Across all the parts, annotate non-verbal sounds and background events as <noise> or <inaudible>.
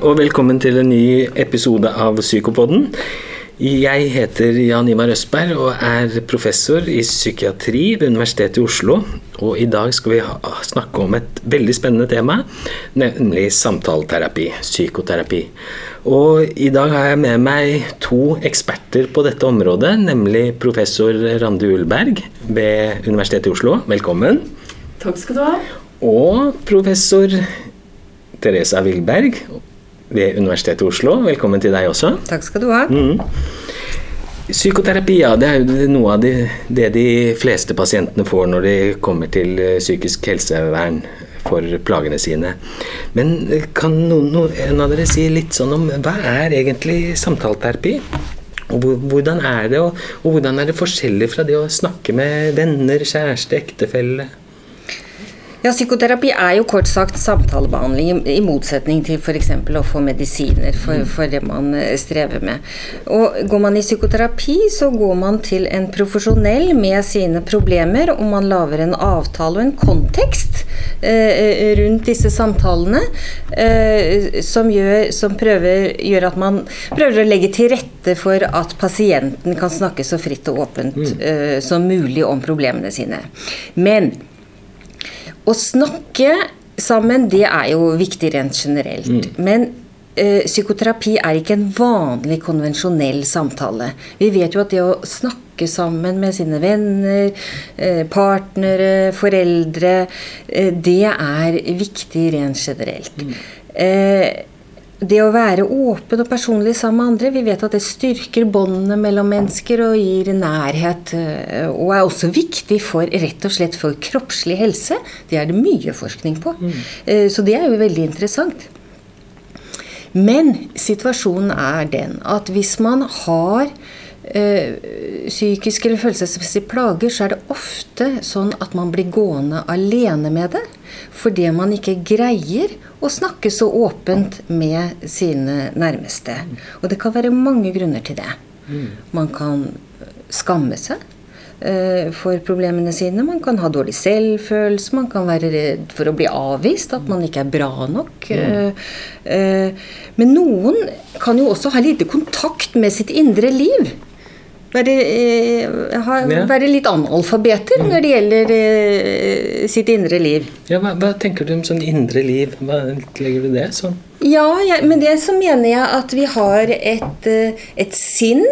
og velkommen til en ny episode av Psykopodden. Jeg heter Jan Imar Østberg og er professor i psykiatri ved Universitetet i Oslo. Og i dag skal vi snakke om et veldig spennende tema, nemlig samtaleterapi, psykoterapi. Og i dag har jeg med meg to eksperter på dette området, nemlig professor Randi Ullberg ved Universitetet i Oslo. Velkommen. Takk skal du ha. Og professor Teresa Wilberg ved Universitetet i Oslo. Velkommen til deg også. Takk skal du ha. Mm. Psykoterapi ja, det er jo noe av det, det, de fleste pasientene får når de kommer til eh, psykisk helsevern for plagene sine. Men eh, kan noen, noen av dere si litt sånn om hva er egentlig samtaleterapi? Og hvordan er det, og, og hvordan er det forskjellig fra det å snakke med venner, kjæreste, ektefelle? Ja, Psykoterapi er jo kort sagt samtalebehandling, i motsetning til f.eks. å få medisiner for, for, det man eh, strever med. Og Går man i psykoterapi, så går man til en profesjonell med sine problemer, og man lager en avtale og en kontekst eh, rundt disse samtalene eh, som, gjør, som prøver, gjør, at man prøver å legge til rette for at pasienten kan snakke så fritt og åpent mm. eh, som mulig om problemene sine. Men å snakke sammen, det er jo viktig rent generelt. Mm. Men ø, psykoterapi er ikke en vanlig, konvensjonell samtale. Vi vet jo at det å snakke sammen med sine venner, eh, partnere, foreldre, eh, det er viktig rent generelt. Mm. Det å være åpen og personlig sammen med andre, vi vet at det styrker båndene mellom mennesker og gir nærhet. Eh, og er også viktig for rett og slett for kroppslig helse. Det er det mye forskning på. Mm. Eh, så det er jo veldig interessant. Men situasjonen er den at hvis man har psykiske eller følelsesmessige plager, så er det ofte sånn at man blir gående alene med det fordi man ikke greier å snakke så åpent med sine nærmeste. Og det kan være mange grunner til det. Man kan skamme seg uh, for problemene sine. Man kan ha dårlig selvfølelse. Man kan være redd for å bli avvist, at man ikke er bra nok. Uh, uh, men noen kan jo også ha lite kontakt med sitt indre liv være, eh, ha, være litt analfabeter når det gjelder eh, sitt indre liv. Ja, hva, hva, tenker du om sånn indre liv? Hva legger du det sånn? Ja, ja, med det så mener jeg at vi har et, eh, et sinn.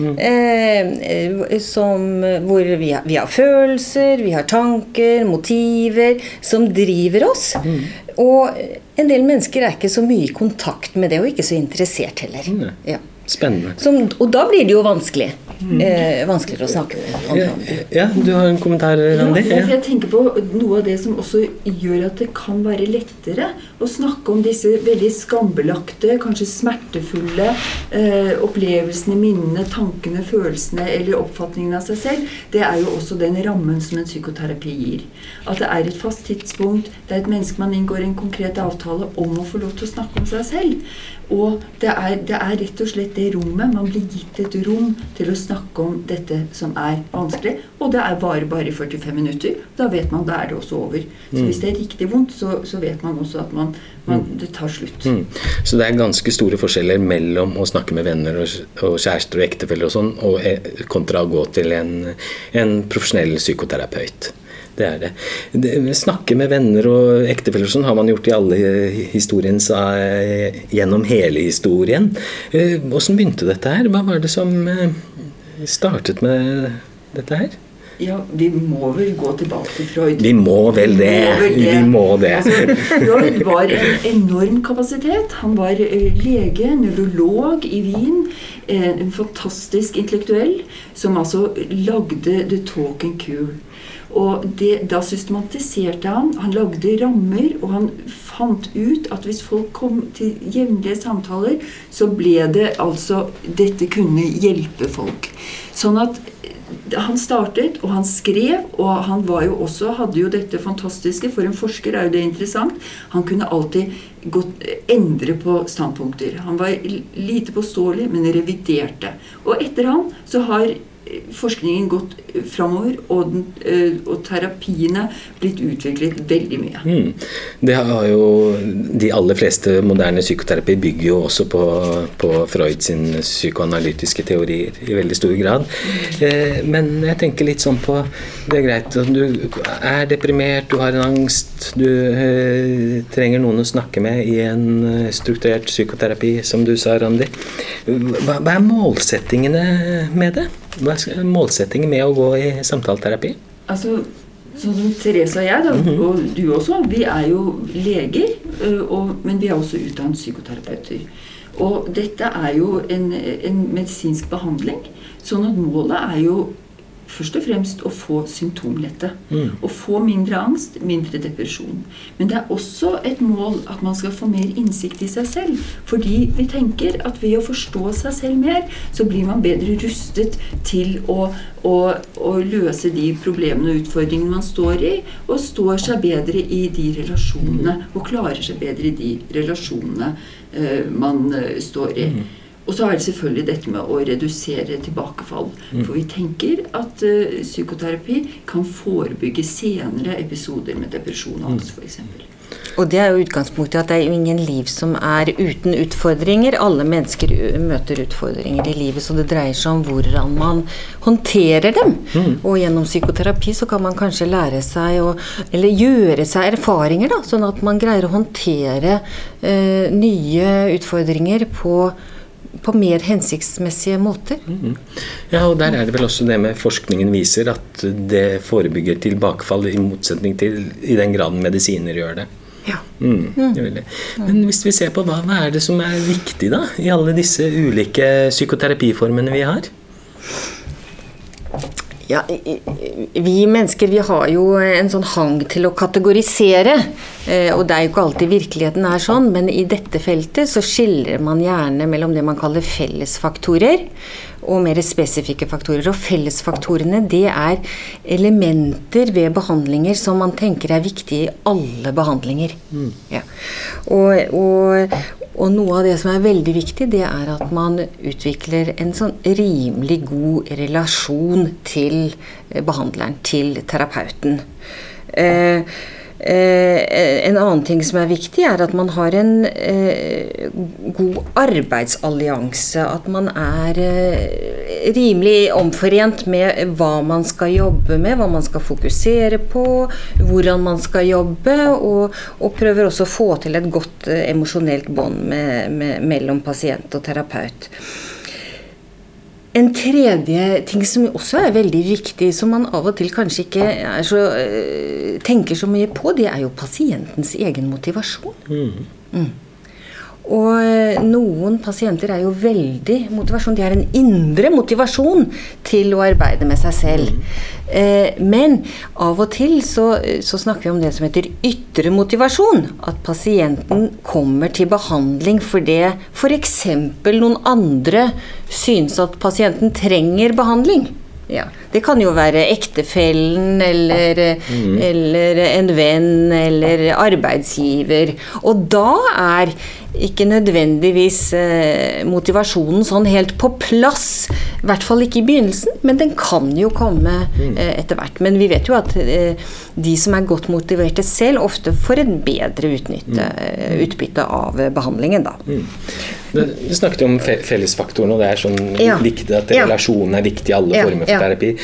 Mm. Eh, som, hvor vi har, vi har, følelser, vi har tanker, motiver, som driver oss. Mm. Og en del mennesker er ikke så mye i kontakt med det, og ikke så interessert heller. Mm. Ja. Spennende. Som, og da blir det jo vanskelig. Eh, vanskeligere å snakke med. Ja, ja, du har en kommentar, Randi? Ja, jeg tenker på Noe av det som også gjør at det kan være lettere å snakke om disse veldig skambelagte, kanskje smertefulle eh, opplevelsene, minnene, tankene, følelsene eller oppfatningen av seg selv, det er jo også den rammen som en psykoterapi gir. At det er et fast tidspunkt, det er et menneske man inngår en konkret avtale om å få lov til å snakke om seg selv. Og det er, det er rett og slett det rommet. Man blir gitt et rom til å snakke om dette som er vanskelig. Og det er bare bare i 45 minutter. Da vet man da er det også over. Så mm. hvis det er riktig vondt, så, så vet man også at man, man, mm. det tar slutt. Mm. Så det er ganske store forskjeller mellom å snakke med venner og, og kjærester og ektefeller og sånn, og, eh, kontra å gå til en, en profesjonell psykoterapeut. Det er det. det. Snakke med venner og ektefeller sånn har man gjort i alle historiens gjennom hele historien. Åssen eh, begynte dette her? Hva var det som eh, startet med dette her? Ja, vi må vel gå tilbake til Freud. Vi må vel det. Vi må det. Altså, Freud var en enorm kapasitet. Han var eh, lege, nevrolog i Wien. En fantastisk intellektuell som altså lagde The Talking Cure. Og det, Da systematiserte han. Han lagde rammer, og han fant ut at hvis folk kom til jevnlige samtaler, så ble det altså Dette kunne hjelpe folk. Sånn at eh, han startet, og han skrev, og han var jo også, hadde jo dette fantastiske For en forsker er jo det interessant. Han kunne alltid gått, endre på standpunkter. Han var lite påståelig, men reviderte. Og etter han så har forskningen gått framover, og, eh, og terapiene blitt utviklet veldig mye. Mm. Det har jo De aller fleste moderne psykoterapi bygger jo også på, på Freud sin psykoanalytiske teorier i veldig stor grad. Eh, men jeg tenker litt sånn på Det er greit du er deprimert, du har en angst, du eh, trenger noen å snakke med i en eh, strukturert psykoterapi, som du sa, Randi. Hva, hva er målsettingene med det? Hva er målsettingen med å gå i samtaleterapi? Altså, Sånn som Therese og jeg, da, Mhm. og du også, vi er jo leger, og, men vi er også utdannet psykoterapeuter. Og dette er jo en, en medisinsk behandling, sånn at målet er jo først og fremst å få symptomlette. Mm. Å få mindre angst, mindre depresjon. Men det er også et mål at man skal få mer innsikt i seg selv. Fordi vi tenker at ved å forstå seg selv mer, så blir man bedre rustet til å, å, å løse de problemene og utfordringene man står i, og står seg bedre i de relasjonene, og klarer seg bedre i de relasjonene uh, man uh, står i. Og så er det selvfølgelig dette med å redusere tilbakefall. For vi tenker at uh, psykoterapi kan forebygge senere episoder med depresjon og angst f.eks. Og det er jo utgangspunktet at det er jo ingen liv som er uten utfordringer. Alle mennesker møter utfordringer i livet, så det dreier seg om hvordan man håndterer dem. Og gjennom psykoterapi så kan man kanskje lære seg å Eller gjøre seg erfaringer, da, sånn at man greier å håndtere eh, nye utfordringer på på mer hensiktsmessige måter. Ja, og der er det vel også det med forskningen viser at det forebygger tilbakefall, i motsetning til i den graden medisiner gjør det. Ja. Mm, det er. Men hvis vi ser på hva, hva er det som er viktig da, i alle disse ulike psykoterapiformene vi har? Ja, vi mennesker vi har jo en sånn hang til å kategorisere. Eh, Og det er jo ikke alltid virkeligheten er sånn, men i dette feltet så skiller man gjerne mellom det man kaller fellesfaktorer og mer spesifikke faktorer. Og fellesfaktorene det er elementer ved behandlinger som man tenker er viktige i alle behandlinger. Ja. Og, og, og noe av det som er veldig viktig, det er at man utvikler en sånn rimelig god relasjon til eh, behandleren, til terapeuten. Eh, en annen ting som er viktig, er at man har en eh, god arbeidsallianse. At man er eh, rimelig omforent med hva man skal jobbe med, hva man skal fokusere på, hvordan man skal jobbe, og, og prøver også å få til et godt eh, emosjonelt bånd mellom pasient og terapeut. En tredje ting som også er veldig viktig, som man av og til kanskje ikke så, øh, tenker så mye på, det er jo pasientens egen motivasjon. Mm. Og øh, noen pasienter er jo veldig motivasjon. De har en indre motivasjon til å arbeide med seg selv. Eh, men av og til så, så snakker vi om det som heter ytre motivasjon. At pasienten kommer til behandling fordi f.eks. noen andre synes at pasienten trenger behandling. Ja. Det kan jo være ektefellen eller, eller en venn eller arbeidsgiver. Og da er ikke nødvendigvis eh, motivasjonen sånn helt på plass. I hvert fall ikke i begynnelsen, men den kan jo komme eh, etter hvert. Men vi vet jo at eh, de som er godt motiverte selv, ofte får et bedre utnytte, eh, utbytte av eh, behandlingen, da. Du du snakket jo om fe- fellesfaktoren, og det er sånn Ja. viktig at relasjonen er viktig i alle Ja, former for ja, terapi.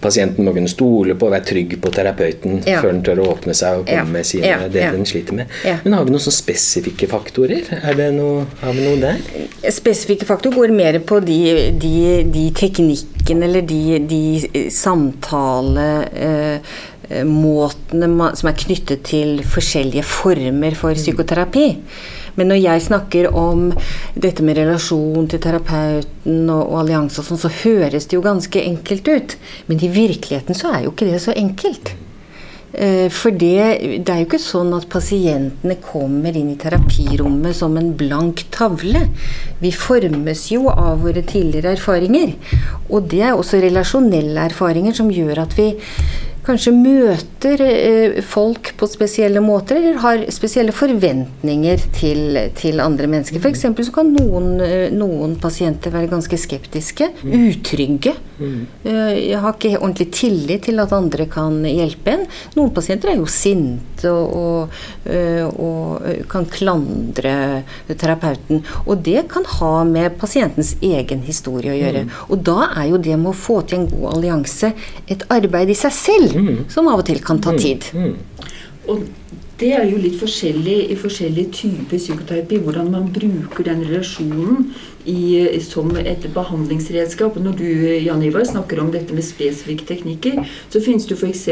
Pasienten må kunne stole på og være trygg på terapeuten før den tør å åpne seg og komme med sine, det den sliter med. Men har vi noen sånne spesifikke faktorer? Er det noe, har vi noe der? Spesifikke faktorer går mer på de, de, de teknikkene eller de, de samtalemåtene som er knyttet til forskjellige former for psykoterapi. Men når jeg snakker om dette med relasjon til terapeuten og, og allianse og sånn, så høres det jo ganske enkelt ut. Men i virkeligheten så er jo ikke det så enkelt. Eh, For det, det er jo ikke sånn at pasientene kommer inn i terapirommet som en blank tavle. Vi formes jo av våre tidligere erfaringer. Og det er også relasjonelle erfaringer som gjør at vi kanskje møter eh, folk på spesielle måter, eller har spesielle forventninger til, til andre mennesker. F.eks. så kan noen, eh, noen pasienter være ganske skeptiske, utrygge Eh, Jeg har ikke ordentlig tillit til at andre kan hjelpe en. Noen pasienter er jo sinte og, og, eh, og kan klandre terapeuten. Og det kan ha med pasientens egen historie å gjøre. Og da er jo det med å få til en god allianse et arbeid i seg selv, som av og til kan ta tid. Og det er jo litt forskjellig i forskjellige typer psykoterapi, hvordan man bruker den relasjonen i, som et behandlingsredskap. Når du Jan Ivar, snakker om dette med spesifikke teknikker, så finnes det f.eks.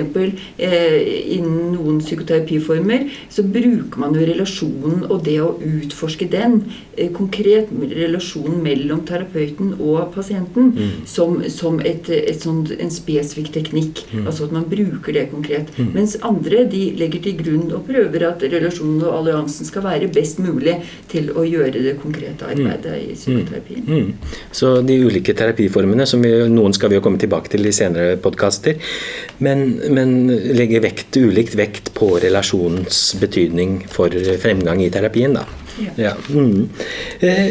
Eh, innen noen psykoterapiformer så bruker man jo relasjonen og det å utforske den, eh, konkret relasjonen mellom terapeuten og pasienten, som, som et, et sånt, en spesifikk teknikk. Altså at man bruker det konkret. Mens andre de legger til grunn og prøver at relasjonen og alliansen skal være best mulig til å gjøre det konkrete arbeidet i psykoterapien. Mm. Så de ulike terapiformene, som vi, noen skal vi jo komme tilbake til i senere podkaster, men, men legger vekt, ulikt vekt på relasjonens betydning for fremgang i terapien, da. Ja. Ja. Mm. Eh,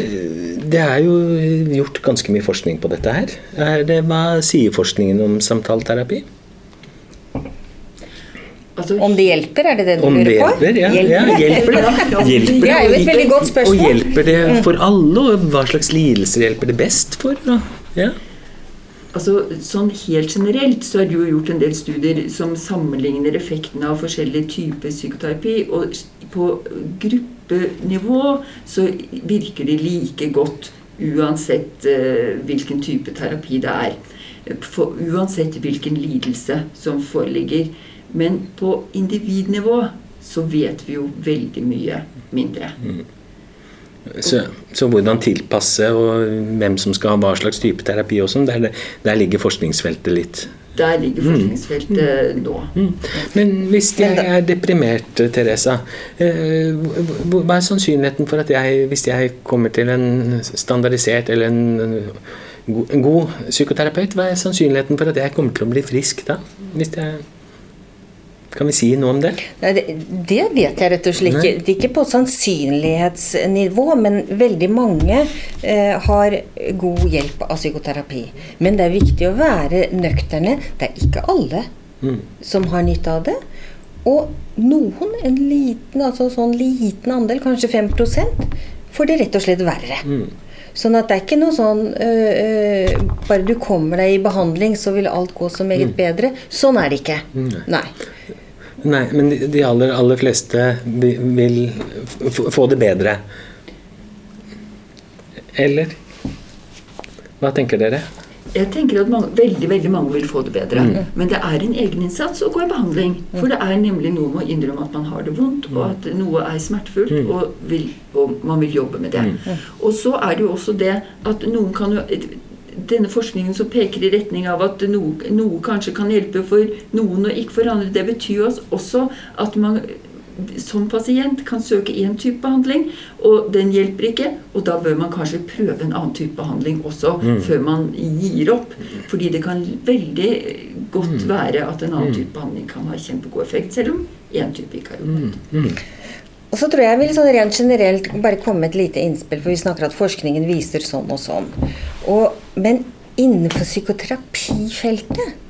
Det er jo gjort ganske mye forskning på dette her. Er det, hva sier forskningen om samtaleterapi? Altså, Om det hjelper, er det det du Om lurer på? hjelper? Ja, ja, hjelper det? <laughs> Ja, Hjelper Det er jo et veldig godt spørsmål. Og hjelper det for alle? Og hva slags lidelser hjelper det best for? da? Ja. Altså, sånn Helt generelt så er det jo gjort en del studier som sammenligner effektene av forskjellige typer psykoterapi. Og på gruppenivå så virker det like godt uansett uh, hvilken type terapi det er. For, uansett hvilken lidelse som foreligger. Men på individnivå så vet vi jo veldig mye mindre. Så, så hvordan tilpasse og hvem som skal ha hva slags type terapi og sånn, der, der ligger forskningsfeltet litt. Der ligger forskningsfeltet nå. Mm. Men hvis jeg er deprimert, Teresa, eh, hva hva er sannsynligheten for at jeg, hvis jeg kommer til en standardisert eller en god, en god psykoterapeut, hva er sannsynligheten for at jeg kommer til å bli frisk da? Hvis jeg, kan vi si noe om det? Nei, det, det vet jeg rett og slett ikke. Nei. Det er ikke på sannsynlighetsnivå, men veldig mange eh, har god hjelp av psykoterapi. Men det er viktig å være nøkterne. Det er ikke alle Mm. som har nytte av det. Og noen, en liten, altså sånn liten andel, kanskje 5% får det rett og slett verre. Mm. Sånn at det er ikke noe sånn øh, øh, Bare du kommer deg i behandling, så vil alt gå så meget bedre. Sånn er det ikke. Mm. Nei. Nei, men de- de aller, aller fleste vil få det bedre. Eller? Hva tenker dere? Jeg tenker at mange, veldig veldig mange vil få det bedre. Men det er en egeninnsats å gå i behandling. For det er nemlig noe med å innrømme at man har det vondt, og at noe er smertefullt, og, vil, og man vil jobbe med det. Og så er det jo også det at noen kan jo denne forskningen som peker i retning av at noe, noe kanskje kan hjelpe for noen og ikke for andre, det betyr jo også at man som pasient kan søke én type behandling, og den hjelper ikke. Og da bør man kanskje prøve en annen type behandling også, før man gir opp. Fordi det kan veldig godt være at en annen type behandling kan ha kjempegod effekt, selv om én type ikke har hjulpet. Mm. Og så tror jeg jeg vil sånn rent generelt bare komme med et lite innspill, for vi snakker at forskningen viser sånn og sånn. Og, men innenfor psykoterapifeltet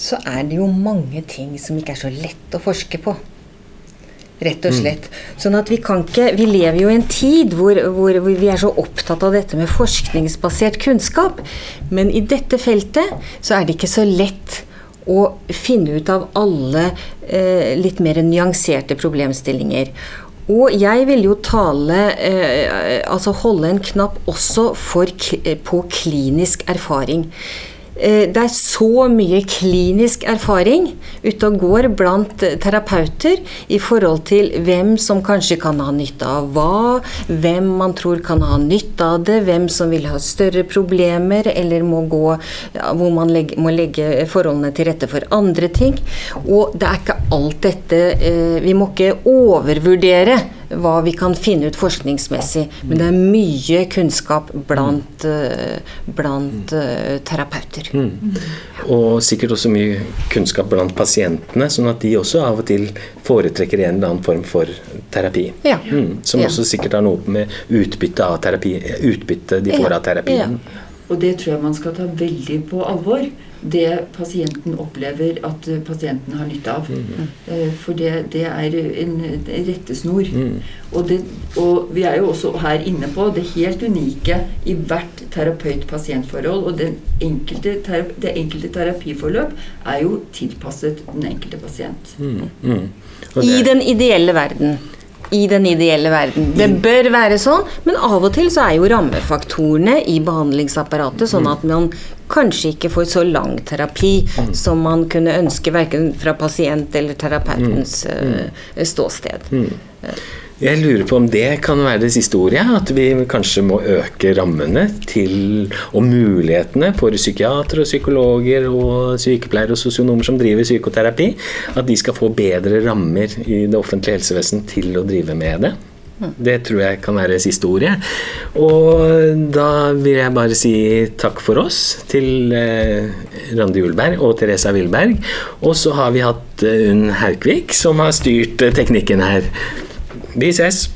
så er det jo mange ting som ikke er så lett å forske på. Rett og slett. Sånn at vi kan ikke Vi lever jo i en tid hvor, hvor, hvor vi er så opptatt av dette med forskningsbasert kunnskap. Men i dette feltet så er det ikke så lett å finne ut av alle eh, litt mer nyanserte problemstillinger. Og jeg vil jo tale eh, Altså holde en knapp også for, på klinisk erfaring. Eh, Det er så mye klinisk erfaring ute og går blant terapeuter i forhold til hvem som kanskje kan ha nytte av hva, hvem man tror kan ha nytte av det, hvem som vil ha større problemer eller må gå ja, hvor man legge, må legge forholdene til rette for andre ting. Og det er ikke alt dette eh, Vi må ikke overvurdere hva vi kan finne ut forskningsmessig, men det er mye kunnskap blant, eh, blant eh, terapeuter. Mm. Og sikkert også mye kunnskap blant pasientene, sånn at de også av og til foretrekker en eller annen form for terapi. Ja. Mm. Som Ja. også sikkert har noe med utbytte av terapi Utbytte de får Ja. av terapien. Og det tror jeg man skal ta veldig på alvor. Det pasienten opplever at eh, pasienten har nytte av. Mm. For det, det er en, rettesnor. rettesnor. Og, det, og vi er jo også her inne på det helt unike i hvert terapeut-pasient-forhold. Og den enkelte, tera- det enkelte terapiforløp er jo tilpasset den enkelte pasient. Mm, mm. I den ideelle verden. I den ideelle verden. Det bør være sånn, men av og til så er jo rammefaktorene i behandlingsapparatet sånn at man kanskje ikke får så lang terapi som man kunne ønske, verken fra pasient eller terapeutens eh, ståsted. Jeg lurer på om det kan være det siste ordet. At vi kanskje må øke rammene til og mulighetene for psykiatere og psykologer og sykepleiere og sosionomer som driver psykoterapi. At de skal få bedre rammer i det offentlige helsevesen til å drive med det. Det tror jeg kan være siste ordet. Og da vil jeg bare si takk for oss til eh, Randi Ulberg og Teresa Wilberg. Og så har vi hatt eh, Unn Haukvik som har styrt eh, teknikken her. Vi ses!